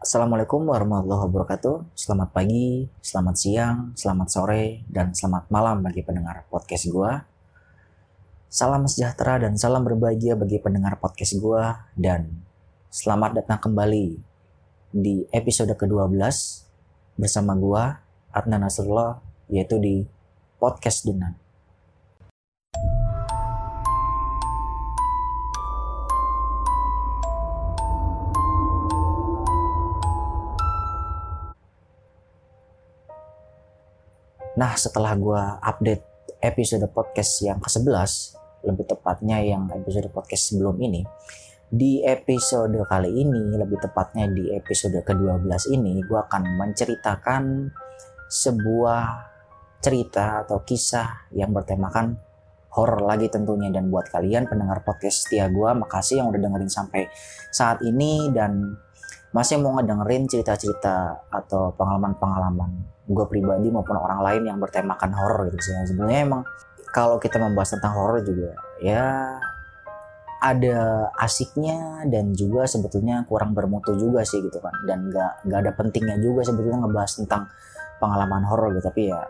Assalamualaikum warahmatullahi wabarakatuh. Selamat pagi, selamat siang, selamat sore, dan selamat malam bagi pendengar podcast gua. Salam sejahtera dan salam berbahagia bagi pendengar podcast gua dan selamat datang kembali di episode ke-12 bersama gua Adnan Nasrullah yaitu di podcast Dunan. Nah, setelah gue update episode podcast yang ke-11, lebih tepatnya yang episode podcast sebelum ini, di episode kali ini, lebih tepatnya di episode ke-12 ini, gue akan menceritakan sebuah cerita atau kisah yang bertemakan horror lagi tentunya. Dan buat kalian pendengar podcast setia gue makasih yang udah dengerin sampai saat ini. Dan masih mau ngedengerin cerita-cerita atau pengalaman-pengalaman gue pribadi maupun orang lain yang bertemakan horror gitu sih. Sebenarnya emang kalau kita membahas tentang horror juga ya ada asiknya dan juga sebetulnya kurang bermutu juga sih gitu kan. Dan gak, gak ada pentingnya juga sebetulnya ngebahas tentang pengalaman horror gitu. Tapi ya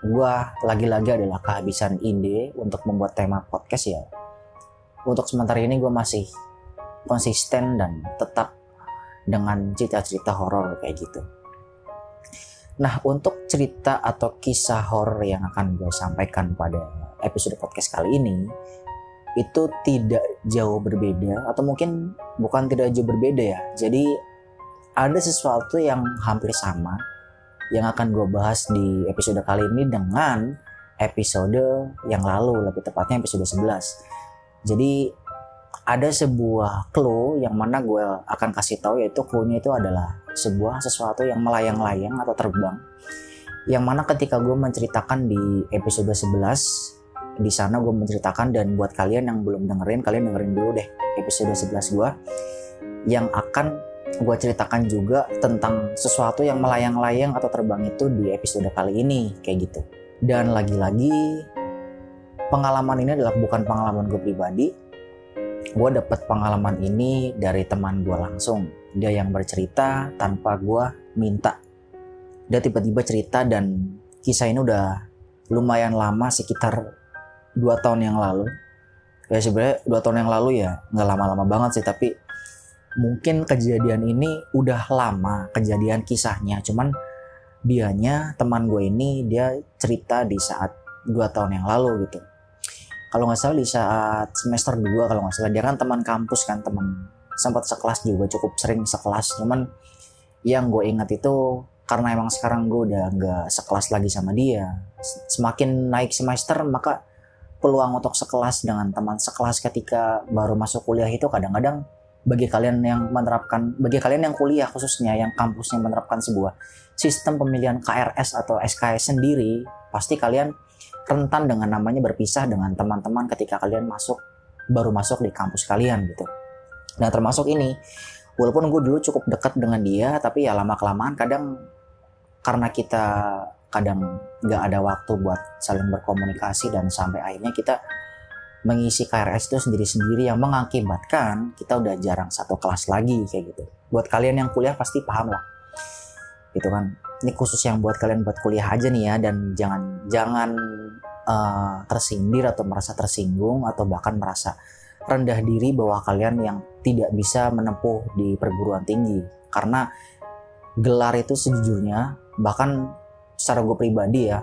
gue lagi-lagi adalah kehabisan ide untuk membuat tema podcast ya. Untuk sementara ini gue masih konsisten dan tetap dengan cerita-cerita horor kayak gitu. Nah, untuk cerita atau kisah horor yang akan gue sampaikan pada episode podcast kali ini itu tidak jauh berbeda atau mungkin bukan tidak jauh berbeda ya. Jadi ada sesuatu yang hampir sama yang akan gue bahas di episode kali ini dengan episode yang lalu, lebih tepatnya episode 11. Jadi ada sebuah clue yang mana gue akan kasih tahu yaitu clue-nya itu adalah sebuah sesuatu yang melayang-layang atau terbang yang mana ketika gue menceritakan di episode 11 di sana gue menceritakan dan buat kalian yang belum dengerin kalian dengerin dulu deh episode 11 gue yang akan gue ceritakan juga tentang sesuatu yang melayang-layang atau terbang itu di episode kali ini kayak gitu. Dan lagi-lagi pengalaman ini adalah bukan pengalaman gue pribadi gue dapet pengalaman ini dari teman gue langsung. Dia yang bercerita tanpa gue minta. Dia tiba-tiba cerita dan kisah ini udah lumayan lama sekitar dua tahun yang lalu. Ya sebenarnya dua tahun yang lalu ya nggak lama-lama banget sih tapi mungkin kejadian ini udah lama kejadian kisahnya. Cuman dianya teman gue ini dia cerita di saat dua tahun yang lalu gitu kalau nggak salah di saat semester 2 kalau nggak salah. Dia kan teman kampus kan teman sempat sekelas juga cukup sering sekelas. Cuman yang gue ingat itu karena emang sekarang gue udah nggak sekelas lagi sama dia semakin naik semester maka peluang untuk sekelas dengan teman sekelas ketika baru masuk kuliah itu kadang-kadang bagi kalian yang menerapkan bagi kalian yang kuliah khususnya yang kampusnya menerapkan sebuah sistem pemilihan KRS atau SKS sendiri pasti kalian rentan dengan namanya berpisah dengan teman-teman ketika kalian masuk baru masuk di kampus kalian gitu. Nah termasuk ini, walaupun gue dulu cukup dekat dengan dia, tapi ya lama kelamaan kadang karena kita kadang nggak ada waktu buat saling berkomunikasi dan sampai akhirnya kita mengisi KRS itu sendiri-sendiri yang mengakibatkan kita udah jarang satu kelas lagi kayak gitu. Buat kalian yang kuliah pasti paham lah, gitu kan. Ini khusus yang buat kalian buat kuliah aja nih ya dan jangan jangan uh, tersindir atau merasa tersinggung atau bahkan merasa rendah diri bahwa kalian yang tidak bisa menempuh di perguruan tinggi. Karena gelar itu sejujurnya bahkan secara gue pribadi ya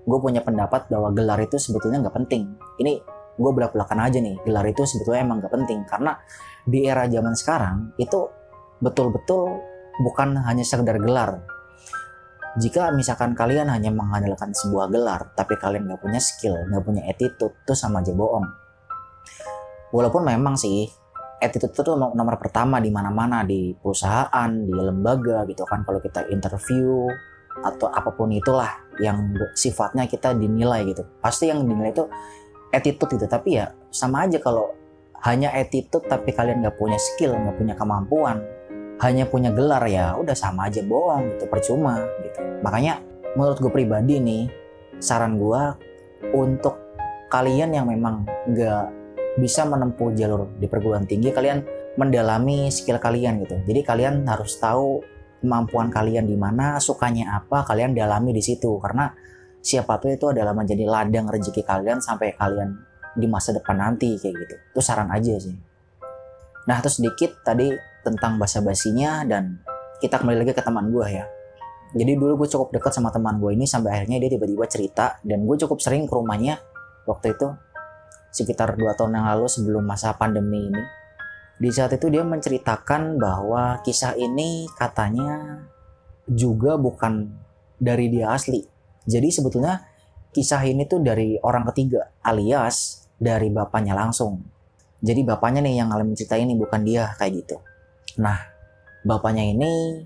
gue punya pendapat bahwa gelar itu sebetulnya nggak penting. Ini gue belak belakan aja nih gelar itu sebetulnya emang nggak penting. Karena di era zaman sekarang itu betul-betul bukan hanya sekedar gelar jika misalkan kalian hanya mengandalkan sebuah gelar, tapi kalian nggak punya skill, nggak punya attitude, itu sama aja bohong. Walaupun memang sih attitude itu nomor pertama di mana-mana di perusahaan, di lembaga gitu kan. Kalau kita interview atau apa pun itulah yang sifatnya kita dinilai gitu. Pasti yang dinilai itu attitude gitu. Tapi ya sama aja kalau hanya attitude tapi kalian nggak punya skill, nggak punya kemampuan, hanya punya gelar ya udah sama aja bohong gitu percuma gitu makanya menurut gue pribadi nih saran gue untuk kalian yang memang nggak bisa menempuh jalur di perguruan tinggi kalian mendalami skill kalian gitu. Jadi kalian harus tahu kemampuan kalian di mana, sukanya apa, kalian dalami di situ karena siapa tuh itu adalah menjadi ladang rezeki kalian sampai kalian di masa depan nanti kayak gitu. Itu saran aja sih. Nah, terus sedikit tadi tentang bahasa basinya dan kita kembali lagi ke teman gue ya. Jadi dulu gue cukup dekat sama teman gue ini sampai akhirnya dia tiba-tiba cerita dan gue cukup sering ke rumahnya waktu itu sekitar dua tahun yang lalu sebelum masa pandemi ini. Di saat itu dia menceritakan bahwa kisah ini katanya juga bukan dari dia asli. Jadi sebetulnya kisah ini tuh dari orang ketiga alias dari bapaknya langsung. Jadi bapaknya nih yang ngalamin cerita ini bukan dia kayak gitu. Nah, bapaknya ini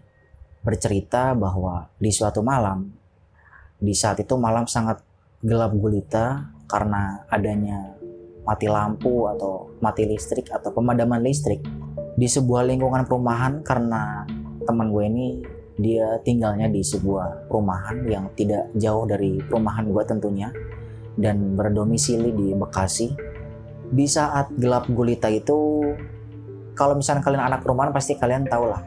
bercerita bahwa di suatu malam di saat itu malam sangat gelap gulita karena adanya mati lampu atau mati listrik atau pemadaman listrik di sebuah lingkungan perumahan karena teman gue ini dia tinggalnya di sebuah perumahan yang tidak jauh dari perumahan gue tentunya dan berdomisili di Bekasi di saat gelap gulita itu kalau misalnya kalian anak perumahan pasti kalian tahu lah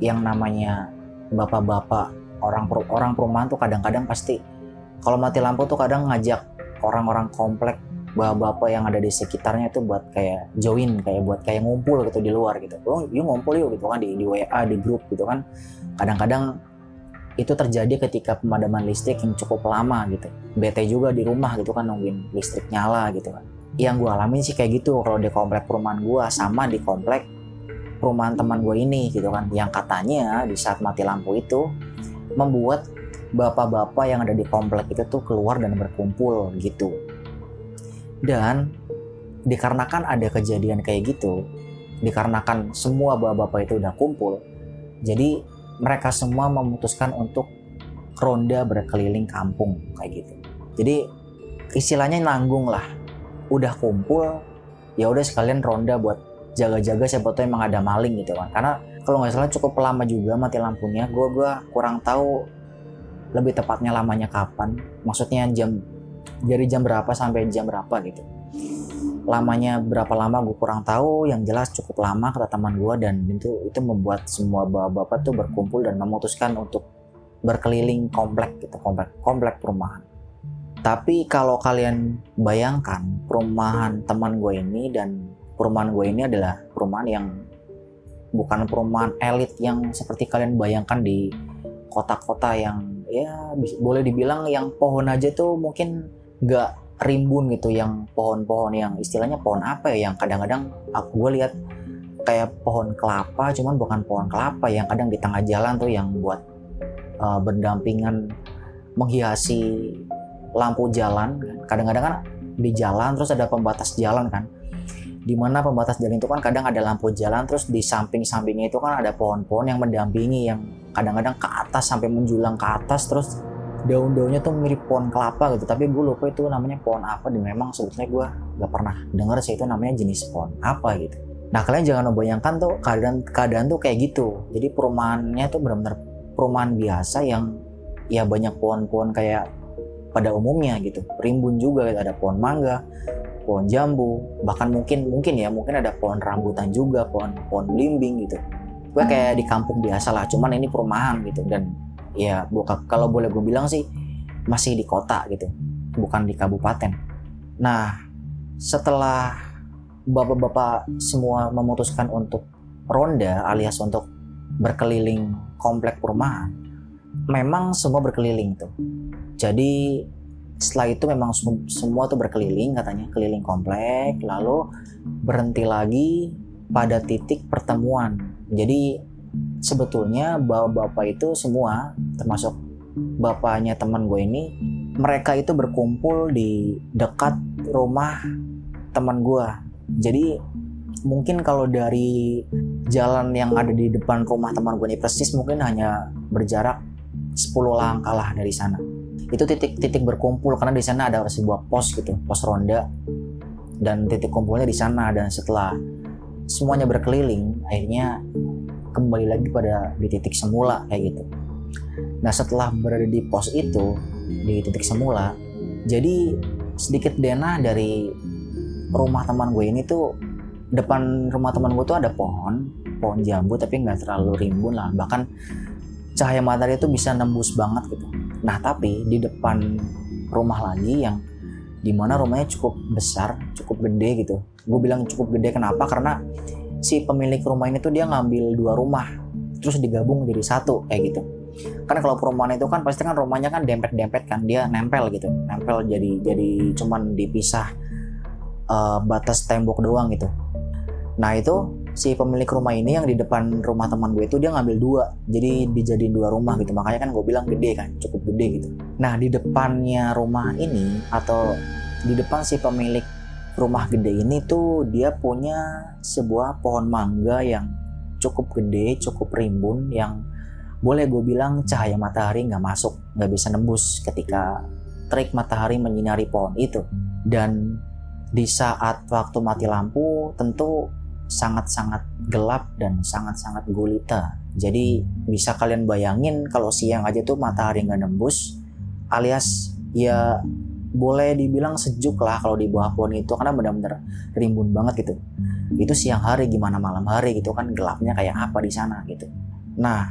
yang namanya bapak-bapak orang orang perumahan tuh kadang-kadang pasti kalau mati lampu tuh kadang ngajak orang-orang komplek bapak-bapak yang ada di sekitarnya itu buat kayak join kayak buat kayak ngumpul gitu di luar gitu. Oh yuk ngumpul yuk gitu kan di, di WA di grup gitu kan. Kadang-kadang itu terjadi ketika pemadaman listrik yang cukup lama gitu. Bete juga di rumah gitu kan nungguin listrik nyala gitu kan yang gue alamin sih kayak gitu kalau di komplek perumahan gue sama di komplek perumahan teman gue ini gitu kan. Yang katanya di saat mati lampu itu membuat bapak-bapak yang ada di komplek itu tuh keluar dan berkumpul gitu. Dan dikarenakan ada kejadian kayak gitu, dikarenakan semua bapak-bapak itu udah kumpul, jadi mereka semua memutuskan untuk ronda berkeliling kampung kayak gitu. Jadi istilahnya nanggung lah, udah kumpul, ya udah sekalian ronda buat jaga-jaga siapa tuh emang ada maling gitu kan. Karena kalau nggak salah cukup lama juga mati lampunya, gue gua kurang tahu lebih tepatnya lamanya kapan. Maksudnya jam dari jam berapa sampai jam berapa gitu lamanya berapa lama gue kurang tahu yang jelas cukup lama kata teman gue dan itu itu membuat semua bapak-bapak tuh berkumpul dan memutuskan untuk berkeliling komplek gitu komplek komplek perumahan tapi kalau kalian bayangkan perumahan teman gue ini dan perumahan gue ini adalah perumahan yang bukan perumahan elit yang seperti kalian bayangkan di kota-kota yang ya boleh dibilang yang pohon aja tuh mungkin nggak rimbun gitu yang pohon-pohon yang istilahnya pohon apa ya yang kadang-kadang aku gue lihat kayak pohon kelapa cuman bukan pohon kelapa yang kadang di tengah jalan tuh yang buat uh, berdampingan menghiasi lampu jalan kadang-kadang kan di jalan terus ada pembatas jalan kan. Di mana pembatas jalan itu kan kadang ada lampu jalan terus di samping-sampingnya itu kan ada pohon-pohon yang mendampingi yang kadang-kadang ke atas sampai menjulang ke atas terus daun-daunnya tuh mirip pohon kelapa gitu. Tapi gue lupa itu namanya pohon apa dan memang sebetulnya gue gak pernah dengar sih itu namanya jenis pohon apa gitu. Nah kalian jangan membayangkan tuh keadaan keadaan tuh kayak gitu. Jadi perumahannya tuh benar-benar perumahan biasa yang ya banyak pohon-pohon kayak pada umumnya gitu. Rimbun juga ada pohon mangga pohon jambu bahkan mungkin mungkin ya mungkin ada pohon rambutan juga pohon pohon belimbing gitu. Gue kayak di kampung biasa lah cuman ini perumahan gitu. Dan ya kalau boleh gue bilang sih masih di kota gitu bukan di kabupaten. Nah setelah bapak-bapak semua memutuskan untuk ronda alias untuk berkeliling komplek perumahan memang semua berkeliling tuh. Jadi setelah itu memang semua tuh berkeliling katanya keliling komplek lalu berhenti lagi pada titik pertemuan. Jadi sebetulnya bapak-bapak itu semua termasuk bapaknya teman gue ini mereka itu berkumpul di dekat rumah teman gue. Jadi mungkin kalau dari jalan yang ada di depan rumah teman gue ini persis mungkin hanya berjarak 10 langkah lah dari sana. Itu titik-titik berkumpul karena di sana ada sebuah pos gitu pos ronda. Dan titik kumpulnya di sana dan setelah semuanya berkeliling akhirnya kembali lagi pada di titik semula kayak gitu. Nah setelah berada di pos itu di titik semula, jadi sedikit denah dari rumah teman gue ini tuh depan rumah teman gue tuh ada pohon pohon jambu tapi nggak terlalu rimbun lah. Bahkan cahaya matahari itu bisa nembus banget gitu. Nah tapi di depan rumah lagi yang di mana rumahnya cukup besar cukup gede gitu. Gue bilang cukup gede kenapa? Karena si pemilik rumah ini tuh dia ngambil dua rumah terus digabung jadi satu kayak gitu. Kan kalau perumahan itu kan pasti kan rumahnya kan dempet-dempet kan dia nempel gitu. Nempel jadi jadi cuman dipisah uh, batas tembok doang gitu. Nah itu si pemilik rumah ini yang di depan rumah teman gue itu dia ngambil dua. Jadi dijadiin dua rumah gitu. Makanya kan gue bilang gede kan cukup gede gitu. Nah di depannya rumah ini atau di depan si pemilik rumah gede ini tuh dia punya sebuah pohon mangga yang cukup gede cukup rimbun yang boleh gue bilang cahaya matahari nggak masuk nggak bisa nembus ketika terik matahari menyinari pohon itu. Dan di saat waktu mati lampu tentu sangat-sangat gelap dan sangat-sangat gulita. Jadi bisa kalian bayangin kalau siang aja tuh matahari nggak nembus, alias ya boleh dibilang sejuk lah kalau di bawah pohon itu karena benar-benar rimbun banget gitu. Itu siang hari gimana malam hari gitu kan gelapnya kayak apa di sana gitu. Nah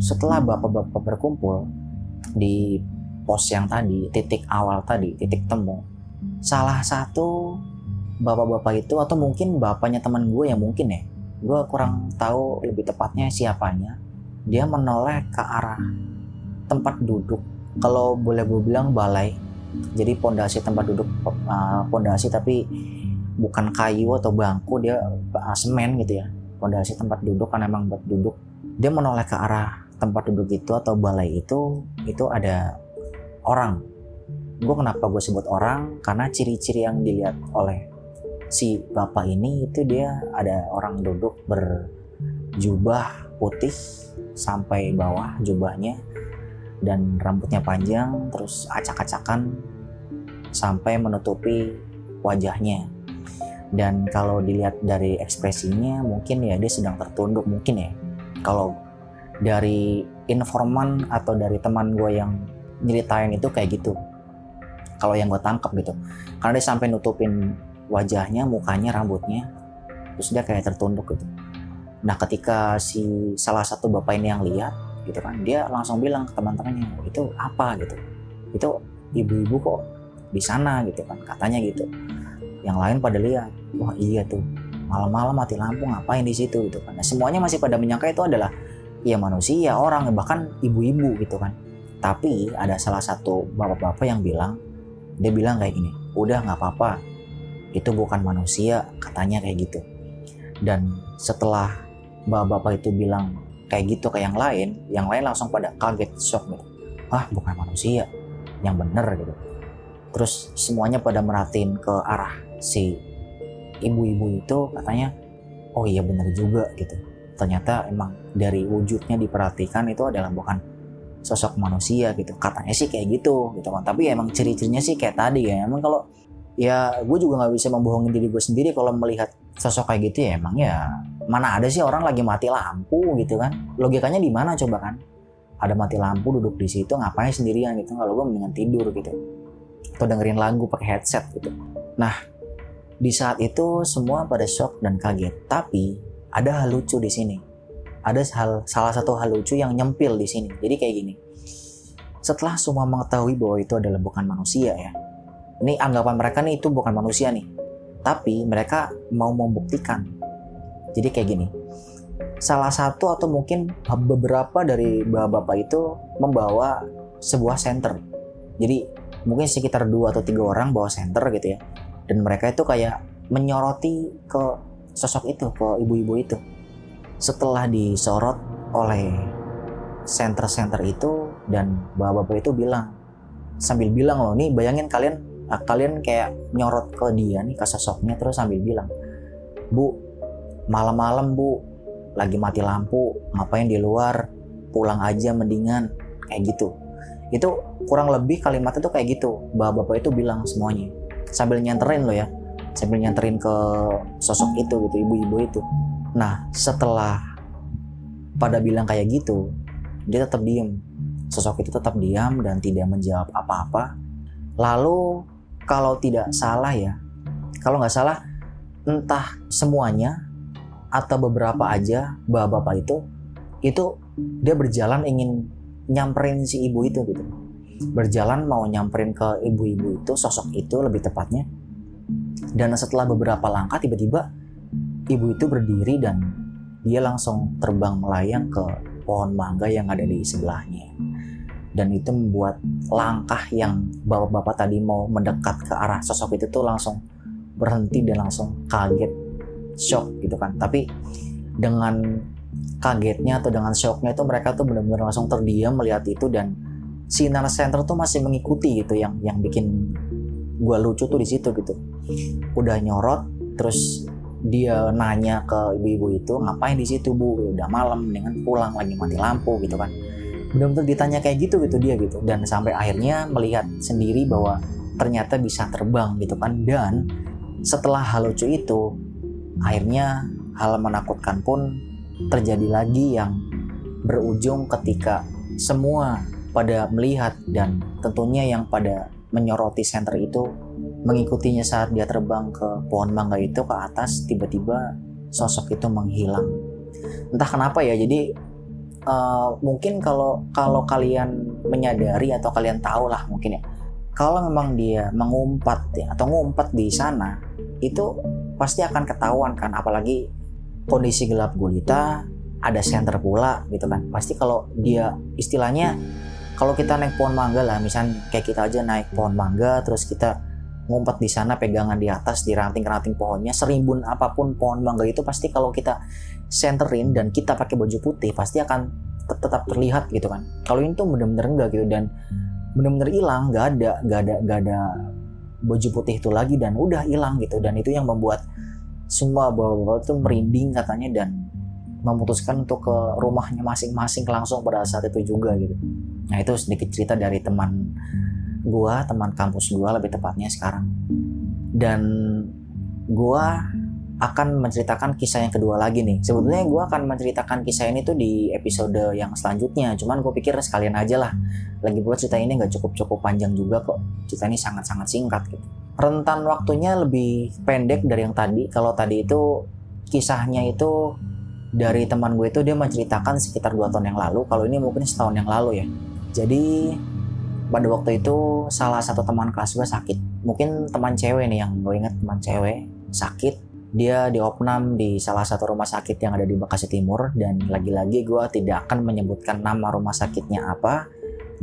setelah bapak-bapak berkumpul di pos yang tadi, titik awal tadi, titik temu, salah satu bapak-bapak itu atau mungkin bapaknya teman gue yang mungkin ya. Gue kurang tahu lebih tepatnya siapanya. Dia menoleh ke arah tempat duduk. Kalau boleh gue bilang balai. Jadi pondasi tempat duduk uh, pondasi tapi bukan kayu atau bangku dia uh, semen gitu ya. Pondasi tempat duduk kan emang buat duduk. Dia menoleh ke arah tempat duduk itu atau balai itu itu ada orang. Gue kenapa gue sebut orang? Karena ciri-ciri yang dilihat oleh si bapak ini itu dia ada orang duduk berjubah putih sampai bawah jubahnya dan rambutnya panjang terus acak-acakan sampai menutupi wajahnya. Dan kalau dilihat dari ekspresinya mungkin ya dia sedang tertunduk mungkin ya. Kalau dari informan atau dari teman gue yang nyeritain itu kayak gitu. Kalau yang gue tangkap gitu. Karena dia sampai nutupin wajahnya, mukanya, rambutnya, terus dia kayak tertunduk gitu. Nah ketika si salah satu bapak ini yang lihat gitu kan, dia langsung bilang ke teman-temannya itu apa gitu, itu ibu-ibu kok di sana gitu kan, katanya gitu. Yang lain pada lihat, wah iya tuh malam-malam mati lampu ngapain di situ gitu kan. Nah, semuanya masih pada menyangka itu adalah ya manusia, orang, bahkan ibu-ibu gitu kan. Tapi ada salah satu bapak-bapak yang bilang, dia bilang kayak gini, udah nggak apa-apa, itu bukan manusia katanya kayak gitu. Dan setelah bapak-bapak itu bilang kayak gitu ke yang lain yang lain langsung pada kaget shock gitu. Ah bukan manusia yang bener gitu. Terus semuanya pada merhatiin ke arah si ibu-ibu itu katanya oh iya bener juga gitu. Ternyata emang dari wujudnya diperhatikan itu adalah bukan sosok manusia gitu. Katanya sih kayak gitu gitu kan. Tapi emang ciri-cirinya sih kayak tadi ya. Emang kalau ya gue juga nggak bisa membohongin diri gue sendiri kalau melihat sosok kayak gitu ya emang ya mana ada sih orang lagi mati lampu gitu kan? Logikanya di mana coba kan? Ada mati lampu duduk di situ ngapain sendirian gitu? Kalau gue mendingan tidur gitu. Atau dengerin lagu pakai headset gitu. Nah di saat itu semua pada shock dan kaget. Tapi ada hal lucu di sini. Ada hal salah satu hal lucu yang nyempil di sini. Jadi kayak gini. Setelah semua mengetahui bahwa itu adalah bukan manusia ya ini anggapan mereka nih itu bukan manusia nih. Tapi mereka mau membuktikan. Jadi kayak gini. Salah satu atau mungkin beberapa dari bapak-bapak itu membawa sebuah center jadi mungkin sekitar dua atau tiga orang bawa center gitu ya. Dan mereka itu kayak menyoroti ke sosok itu ke ibu-ibu itu. Setelah disorot oleh center-center itu dan bapak-bapak itu bilang sambil bilang loh nih bayangin kalian nah, kalian kayak nyorot ke dia nih ke sosoknya terus sambil bilang bu malam-malam bu lagi mati lampu ngapain di luar? Pulang aja mendingan. Kayak gitu. Itu kurang lebih kalimatnya tuh kayak gitu. Bapak-bapak itu bilang semuanya. Sambil nyanterin lo ya. Sambil nyanterin ke sosok itu gitu ibu-ibu itu. Nah setelah pada bilang kayak gitu dia tetap diem. Sosok itu tetap diam dan tidak menjawab apa-apa. Lalu kalau tidak salah ya kalau nggak salah entah semuanya atau beberapa aja bapak-bapak itu itu dia berjalan ingin nyamperin si ibu itu gitu. Berjalan mau nyamperin ke ibu-ibu itu sosok itu lebih tepatnya. Dan setelah beberapa langkah tiba-tiba ibu itu berdiri dan dia langsung terbang melayang ke pohon mangga yang ada di sebelahnya dan itu membuat langkah yang bapak-bapak tadi mau mendekat ke arah sosok itu tuh langsung berhenti dan langsung kaget shock gitu kan. Tapi dengan kagetnya atau dengan shocknya itu mereka tuh benar-benar langsung terdiam melihat itu dan sinar center tuh masih mengikuti gitu yang yang bikin gue lucu tuh di situ gitu. Udah nyorot terus dia nanya ke ibu-ibu itu ngapain di situ bu? Udah malam dengan pulang lagi mati lampu gitu kan benar-benar ditanya kayak gitu gitu dia gitu. Dan sampai akhirnya melihat sendiri bahwa ternyata bisa terbang gitu kan. Dan setelah hal lucu itu akhirnya hal menakutkan pun terjadi lagi yang berujung ketika semua pada melihat dan tentunya yang pada menyoroti center itu mengikutinya saat dia terbang ke pohon mangga itu ke atas tiba-tiba sosok itu menghilang. Entah kenapa ya jadi uh, mungkin kalau kalau kalian menyadari atau kalian tahu lah mungkin ya. Kalau memang dia mengumpat ya, atau ngumpet di sana itu pasti akan ketahuan kan. Apalagi kondisi gelap gulita ada center pula gitu kan. Pasti kalau dia istilahnya kalau kita naik pohon mangga lah misal kayak kita aja naik pohon mangga terus kita ngumpet di sana pegangan di atas di ranting-ranting pohonnya serimbun apa pun pohon mangga itu pasti kalau kita centerin dan kita pakai baju putih pasti akan tetap terlihat gitu kan. Kalau ini tuh bener-bener enggak gitu dan bener-bener hilang nggak ada nggak ada nggak ada baju putih itu lagi dan udah hilang gitu. Dan itu yang membuat semua bawa-bawa itu merinding katanya dan memutuskan untuk ke rumahnya masing-masing langsung pada saat itu juga gitu. Nah itu sedikit cerita dari teman gua teman kampus gua lebih tepatnya sekarang dan gua akan menceritakan kisah yang kedua lagi nih. Sebetulnya gue akan menceritakan kisah ini tuh di episode yang selanjutnya. Cuman gue pikir sekalian aja lah. Lagi pula cerita ini nggak cukup-cukup panjang juga kok. Cerita ini sangat-sangat singkat gitu. Rentan waktunya lebih pendek dari yang tadi. Kalau tadi itu kisahnya itu dari teman gue itu dia menceritakan sekitar dua tahun yang lalu. Kalau ini mungkin setahun yang lalu ya. Jadi pada waktu itu salah satu teman kelas gue sakit. Mungkin teman cewek nih yang gue ingat teman cewek sakit dia diopnam di salah satu rumah sakit yang ada di Bekasi Timur dan lagi-lagi gue tidak akan menyebutkan nama rumah sakitnya apa,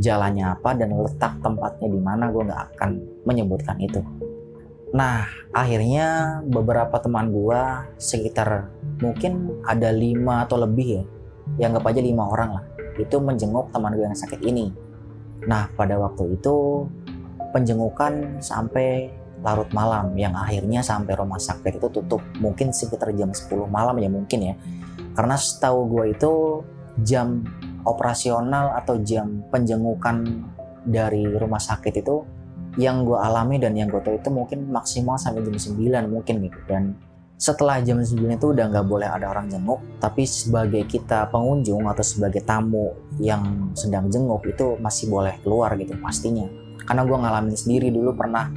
jalannya apa dan letak tempatnya di mana gue nggak akan menyebutkan itu. Nah akhirnya beberapa teman gue sekitar mungkin ada lima atau lebih ya, yang anggap aja lima orang lah, itu menjenguk teman gue yang sakit ini. Nah pada waktu itu penjengukan sampai larut malam yang akhirnya sampai rumah sakit itu tutup. Mungkin sekitar jam 10 malam ya mungkin ya. Karena setahu gue itu jam operasional atau jam penjengukan dari rumah sakit itu yang gue alami dan yang gue tahu itu mungkin maksimal sampai jam 9 mungkin gitu. Dan setelah jam 9 itu udah nggak boleh ada orang jenguk tapi sebagai kita pengunjung atau sebagai tamu yang sedang jenguk itu masih boleh keluar gitu pastinya. Karena gue ngalamin sendiri dulu pernah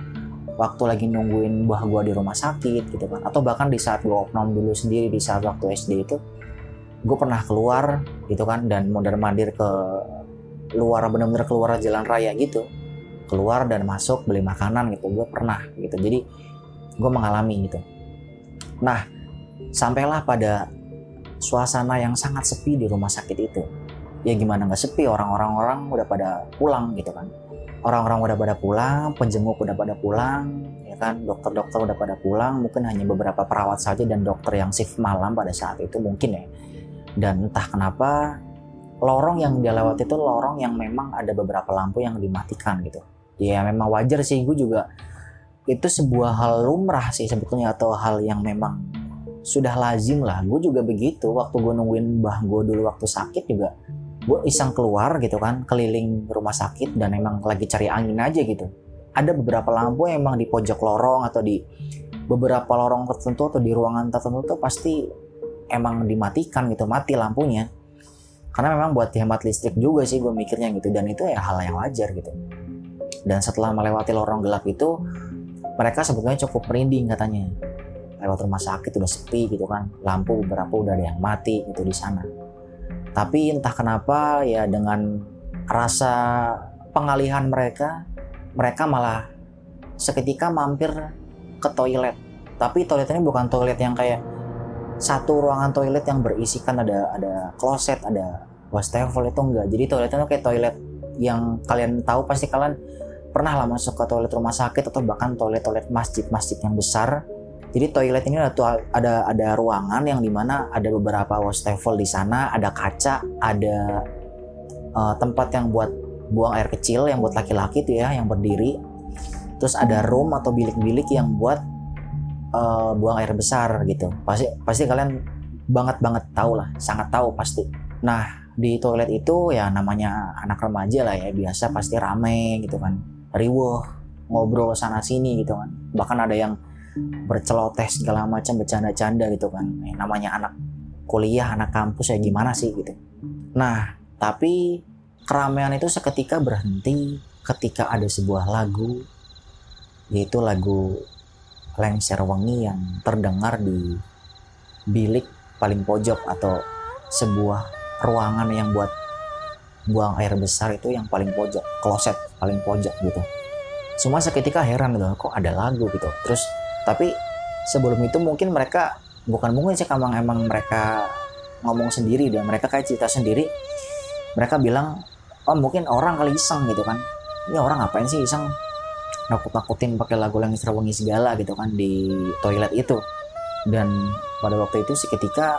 waktu lagi nungguin buah gue di rumah sakit gitu kan. Atau bahkan di saat gue opnam dulu sendiri di saat waktu SD itu gue pernah keluar gitu kan dan mondar mandir ke luar bener-bener keluar jalan raya gitu. Keluar dan masuk beli makanan gitu gue pernah gitu. Jadi gue mengalami gitu nah sampailah pada suasana yang sangat sepi di rumah sakit itu ya gimana nggak sepi orang-orang orang udah pada pulang gitu kan orang-orang udah pada pulang, penjenguk udah pada pulang, ya kan, dokter-dokter udah pada pulang, mungkin hanya beberapa perawat saja dan dokter yang shift malam pada saat itu mungkin ya. Dan entah kenapa lorong yang dia lewati itu lorong yang memang ada beberapa lampu yang dimatikan gitu. Ya memang wajar sih, gue juga itu sebuah hal lumrah sih sebetulnya atau hal yang memang sudah lazim lah. Gue juga begitu. Waktu gue nungguin mbah gue dulu waktu sakit juga gue iseng keluar gitu kan keliling rumah sakit dan emang lagi cari angin aja gitu. Ada beberapa lampu yang emang di pojok lorong atau di beberapa lorong tertentu atau di ruangan tertentu tuh pasti emang dimatikan gitu mati lampunya. Karena memang buat hemat listrik juga sih gue mikirnya gitu. Dan itu ya hal yang wajar gitu. Dan setelah melewati lorong gelap itu mereka sebetulnya cukup merinding katanya. Lewat rumah sakit udah sepi gitu kan. Lampu beberapa udah ada yang mati gitu di sana. Tapi entah kenapa ya dengan rasa pengalihan mereka mereka malah seketika mampir ke toilet. Tapi toilet ini bukan toilet yang kayak satu ruangan toilet yang berisikan ada ada kloset ada wastafel itu enggak. Jadi toiletnya kayak toilet yang kalian tahu pasti kalian pernah lah masuk ke toilet rumah sakit atau bahkan toilet-toilet masjid-masjid yang besar jadi toilet ini ada ada ada ruangan yang di mana ada beberapa wastafel di sana, ada kaca, ada uh, tempat yang buat buang air kecil yang buat laki-laki tuh ya yang berdiri. Terus ada room atau bilik-bilik yang buat uh, buang air besar gitu. Pasti pasti kalian banget banget tahu lah, sangat tahu pasti. Nah di toilet itu ya namanya anak remaja lah ya biasa pasti rame gitu kan, riuh ngobrol sana sini gitu kan. Bahkan ada yang berceloteh segala macam bercanda-canda gitu kan. Eh, namanya anak kuliah anak kampus ya gimana sih gitu. Nah tapi keramaian itu seketika berhenti ketika ada sebuah lagu yaitu lagu Lengser Wengi yang terdengar di bilik paling pojok atau sebuah ruangan yang buat buang air besar itu yang paling pojok kloset paling pojok gitu. Semua seketika heran gitu kok ada lagu gitu. Terus tapi sebelum itu mungkin mereka bukan mungkin sih emang emang mereka ngomong sendiri dan mereka kayak cerita sendiri mereka bilang oh mungkin orang kali iseng gitu kan. Ini orang ngapain sih iseng? Nakut-nakutin pakai lagu yang serewangi segala gitu kan di toilet itu. Dan pada waktu itu seketika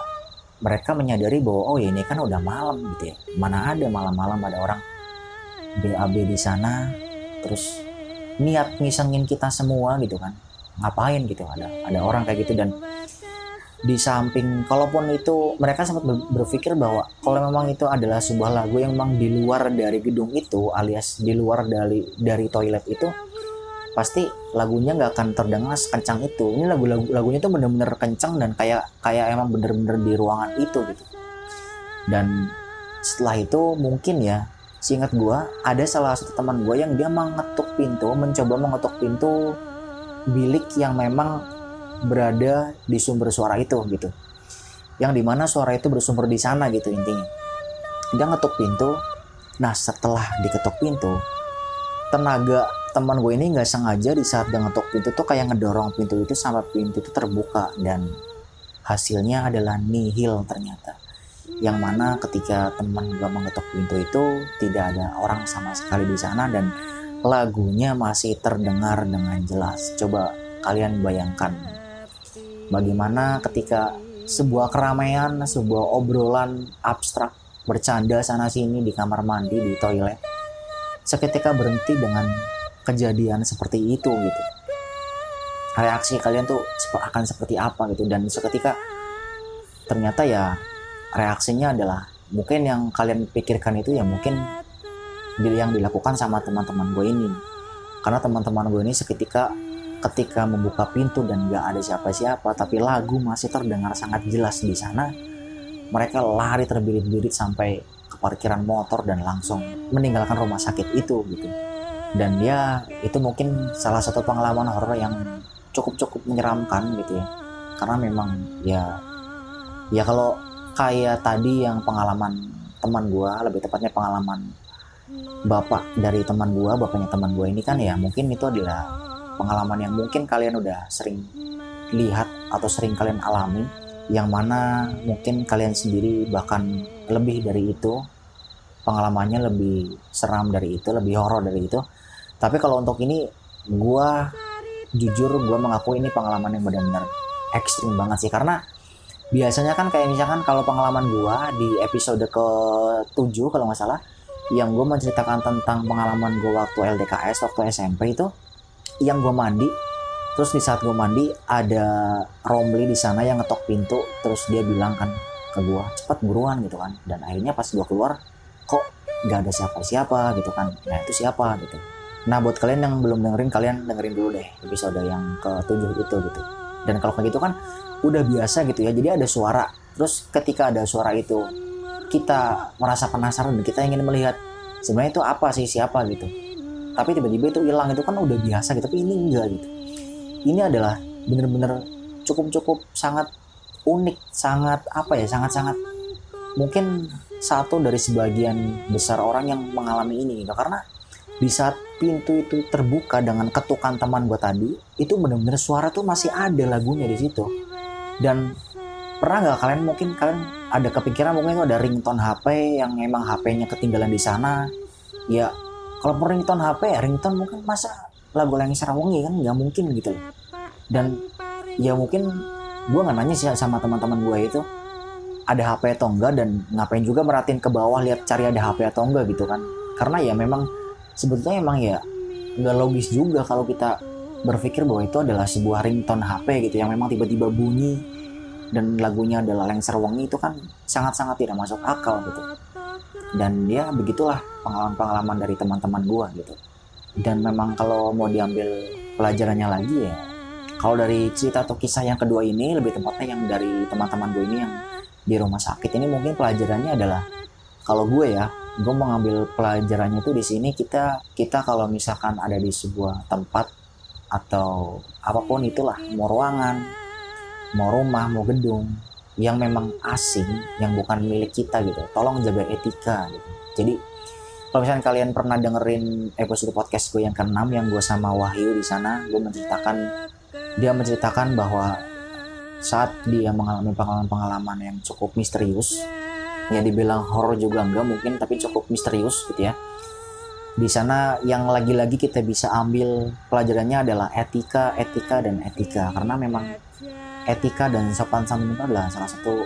mereka menyadari bahwa oh ya ini kan udah malam gitu ya. Mana ada malam-malam ada orang BAB di sana terus niat ngisengin kita semua gitu kan. Ngapain gitu ada ada orang kayak gitu. Dan di samping kalaupun itu mereka sempat berpikir bahwa kalau memang itu adalah sebuah lagu yang memang di luar dari gedung itu alias di luar dari dari toilet itu pasti lagunya nggak akan terdengar sekencang itu. Ini lagu, lagu lagunya tuh bener-bener kencang dan kayak kayak emang bener-bener di ruangan itu gitu. Dan setelah itu mungkin ya seingat gue ada salah satu teman gue yang dia mengetuk pintu mencoba mengetuk pintu bilik yang memang berada di sumber suara itu gitu. Yang di mana suara itu bersumber di sana gitu intinya. Dia ngetuk pintu. Nah setelah diketuk pintu tenaga teman gue ini nggak sengaja di saat dia ngetuk pintu tuh kayak ngedorong pintu itu sampai pintu itu terbuka dan hasilnya adalah nihil ternyata yang mana ketika teman gue mengetuk pintu itu tidak ada orang sama sekali di sana dan lagunya masih terdengar dengan jelas. Coba kalian bayangkan bagaimana ketika sebuah keramaian, sebuah obrolan abstrak bercanda sana sini di kamar mandi, di toilet, seketika berhenti dengan kejadian seperti itu gitu. Reaksi kalian tuh akan seperti apa gitu dan seketika ternyata ya reaksinya adalah mungkin yang kalian pikirkan itu ya mungkin yang dilakukan sama teman-teman gue ini. Karena teman-teman gue ini seketika ketika membuka pintu dan gak ada siapa-siapa tapi lagu masih terdengar sangat jelas di sana mereka lari terbirit-birit sampai ke parkiran motor dan langsung meninggalkan rumah sakit itu gitu. Dan dia itu mungkin salah satu pengalaman horor yang cukup-cukup menyeramkan gitu ya. Karena memang ya ya kalau kayak tadi yang pengalaman teman gue lebih tepatnya pengalaman bapak dari teman gua bapaknya teman gua ini kan ya mungkin itu adalah pengalaman yang mungkin kalian udah sering lihat atau sering kalian alami yang mana mungkin kalian sendiri bahkan lebih dari itu pengalamannya lebih seram dari itu lebih horor dari itu. Tapi kalau untuk ini gua jujur gua mengaku ini pengalaman yang benar-benar ekstrim banget sih karena biasanya kan kayak misalkan kalau pengalaman gua di episode ke 7 kalau nggak salah yang gue menceritakan tentang pengalaman gue waktu LDKS waktu SMP itu yang gue mandi terus di saat gue mandi ada Romli di sana yang ngetok pintu terus dia bilang kan ke gue cepat buruan gitu kan. Dan akhirnya pas gue keluar kok gak ada siapa-siapa? gitu kan. Nah itu siapa? gitu. Nah buat kalian yang belum dengerin kalian dengerin dulu deh episode yang ke tujuh itu gitu dan kalau kayak gitu kan udah biasa gitu ya. Jadi ada suara. Terus ketika ada suara itu kita merasa penasaran dan kita ingin melihat sebenarnya itu apa sih siapa gitu. Tapi tiba-tiba itu hilang. Itu kan udah biasa gitu. Tapi ini enggak gitu. Ini adalah bener-bener cukup cukup sangat unik sangat apa ya sangat sangat mungkin satu dari sebagian besar orang yang mengalami ini gitu. Karena di saat pintu itu terbuka dengan ketukan teman gue tadi itu bener-bener suara tuh masih ada lagunya di situ. Dan pernah nggak kalian mungkin kalian ada kepikiran mungkin ada ringtone HP yang emang HP-nya ketinggalan di sana? Ya kalau ringtone HP ya ringtone mungkin masa lagu yang Sarawangi kan nggak mungkin gitu dan ya mungkin gue nggak nanya sih sama teman-teman gue itu ada HP atau enggak dan ngapain juga merhatiin ke bawah lihat cari ada HP atau enggak gitu kan. Karena ya memang sebetulnya emang ya nggak logis juga kalau kita berpikir bahwa itu adalah sebuah ringtone HP gitu yang memang tiba-tiba bunyi dan lagunya adalah Lengser Wangi itu kan sangat-sangat tidak masuk akal gitu. Dan ya begitulah pengalaman-pengalaman dari teman-teman gua gitu. Dan memang kalau mau diambil pelajarannya lagi ya kalau dari cerita atau kisah yang kedua ini lebih tepatnya yang dari teman-teman gue ini yang di rumah sakit ini mungkin pelajarannya adalah kalau gue ya gue mau ngambil pelajarannya itu di sini kita kita kalau misalkan ada di sebuah tempat atau apa pun itulah mau ruangan mau rumah mau gedung yang memang asing yang bukan milik kita gitu. Tolong jaga etika gitu. Jadi kalau misalnya kalian pernah dengerin episode podcast gue yang keenam yang gue sama Wahyu di sana gue menceritakan dia menceritakan bahwa saat dia mengalami pengalaman-pengalaman yang cukup misterius ya dibilang horor juga enggak mungkin tapi cukup misterius gitu ya di sana yang lagi-lagi kita bisa ambil pelajarannya adalah etika, etika dan etika karena memang etika dan sopan santun itu adalah salah satu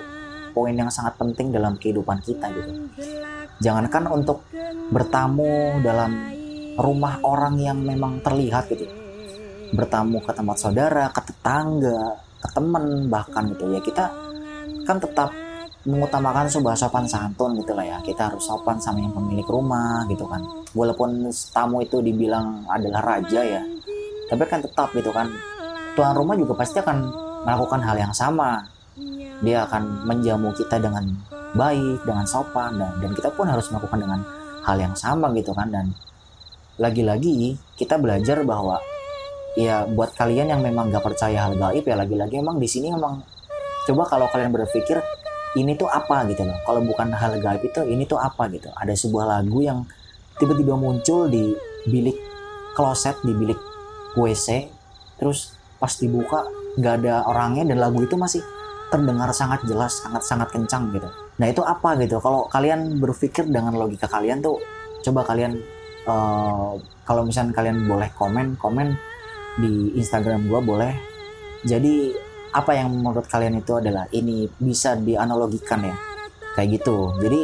poin yang sangat penting dalam kehidupan kita gitu. Jangankan untuk bertamu dalam rumah orang yang memang terlihat gitu. Bertamu ke tempat saudara, ke tetangga, ke teman bahkan gitu ya kita kan tetap mengutamakan sebuah sopan santun gitu lah ya. Kita harus sopan sama yang pemilik rumah gitu kan. Walaupun tamu itu dibilang adalah raja ya tapi kan tetap gitu kan. Tuan rumah juga pasti akan melakukan hal yang sama. Dia akan menjamu kita dengan baik dengan sopan dan, dan kita pun harus melakukan dengan hal yang sama gitu kan. Dan lagi-lagi kita belajar bahwa ya buat kalian yang memang gak percaya hal gaib ya lagi-lagi emang di sini emang coba kalau kalian berpikir ini tuh apa gitu loh. Kalau bukan hal gaib itu ini tuh apa gitu. Ada sebuah lagu yang tiba-tiba muncul di bilik kloset di bilik WC terus pas dibuka nggak ada orangnya dan lagu itu masih terdengar sangat jelas sangat sangat kencang gitu. Nah itu apa gitu? Kalau kalian berpikir dengan logika kalian tuh coba kalian uh, kalau misalnya kalian boleh komen komen di Instagram gue boleh. Jadi apa yang menurut kalian itu adalah ini bisa dianalogikan ya? Kayak gitu. Jadi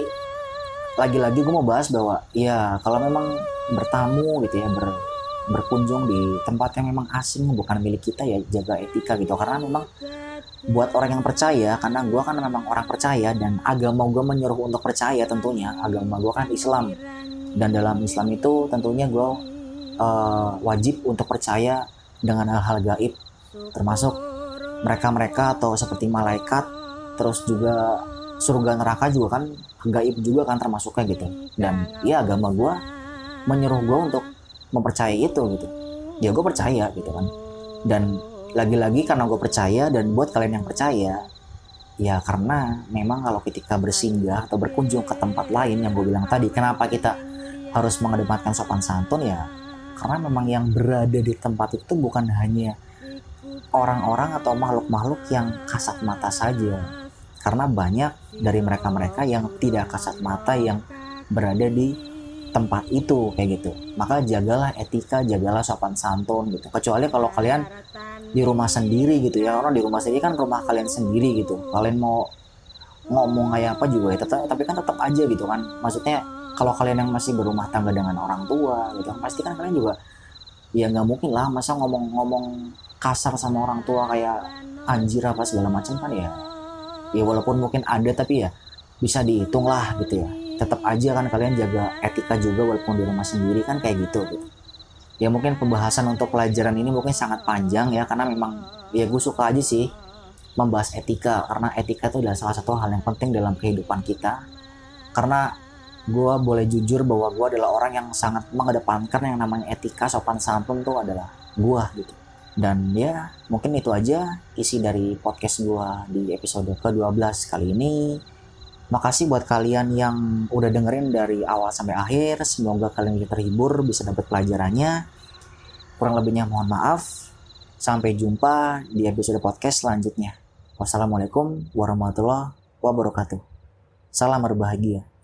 lagi-lagi gue mau bahas bahwa ya kalau memang bertamu gitu ya ber, berkunjung di tempat yang memang asing bukan milik kita ya jaga etika gitu. Karena memang buat orang yang percaya karena gue kan memang orang percaya dan agama gue menyuruh untuk percaya tentunya. Agama gue kan Islam. Dan dalam Islam itu tentunya gue uh, wajib untuk percaya dengan hal-hal gaib. Termasuk mereka-mereka atau seperti malaikat terus juga surga neraka juga kan gaib juga kan termasuknya gitu. Dan ya agama gue menyuruh gue untuk mempercayai itu gitu. Ya gue percaya gitu kan. Dan lagi-lagi karena gue percaya dan buat kalian yang percaya ya karena memang kalau ketika bersinggah atau berkunjung ke tempat lain yang gue bilang tadi kenapa kita harus mengedepankan sopan santun ya? Karena memang yang berada di tempat itu bukan hanya orang-orang atau makhluk-makhluk yang kasat mata saja. Karena banyak dari mereka-mereka yang tidak kasat mata yang berada di tempat itu kayak gitu. Maka jagalah etika, jagalah sopan santun gitu. Kecuali kalau kalian di rumah sendiri gitu ya. Orang di rumah sendiri kan rumah kalian sendiri gitu. Kalian mau ngomong kayak apa juga ya, tetap, tapi kan tetap aja gitu kan. Maksudnya kalau kalian yang masih berumah tangga dengan orang tua gitu, pasti kan kalian juga ya nggak mungkin lah masa ngomong-ngomong kasar sama orang tua kayak anjir apa segala macam kan ya? Ya walaupun mungkin ada tapi ya bisa dihitung lah gitu ya. Tetap aja kan kalian jaga etika juga walaupun di rumah sendiri kan kayak gitu gitu. Ya mungkin pembahasan untuk pelajaran ini mungkin sangat panjang ya karena memang ya gue suka aja sih membahas etika karena etika itu adalah salah satu hal yang penting dalam kehidupan kita. Karena gue boleh jujur bahwa gue adalah orang yang sangat mengedepankan yang namanya etika sopan santun tuh adalah gue gitu Dan ya mungkin itu aja isi dari podcast gue di episode ke-12 kali ini. Makasih buat kalian yang udah dengerin dari awal sampai akhir. Semoga kalian bisa terhibur, bisa dapat pelajarannya. Kurang lebihnya mohon maaf. Sampai jumpa di episode podcast selanjutnya. Wassalamualaikum warahmatullahi wabarakatuh. Salam berbahagia.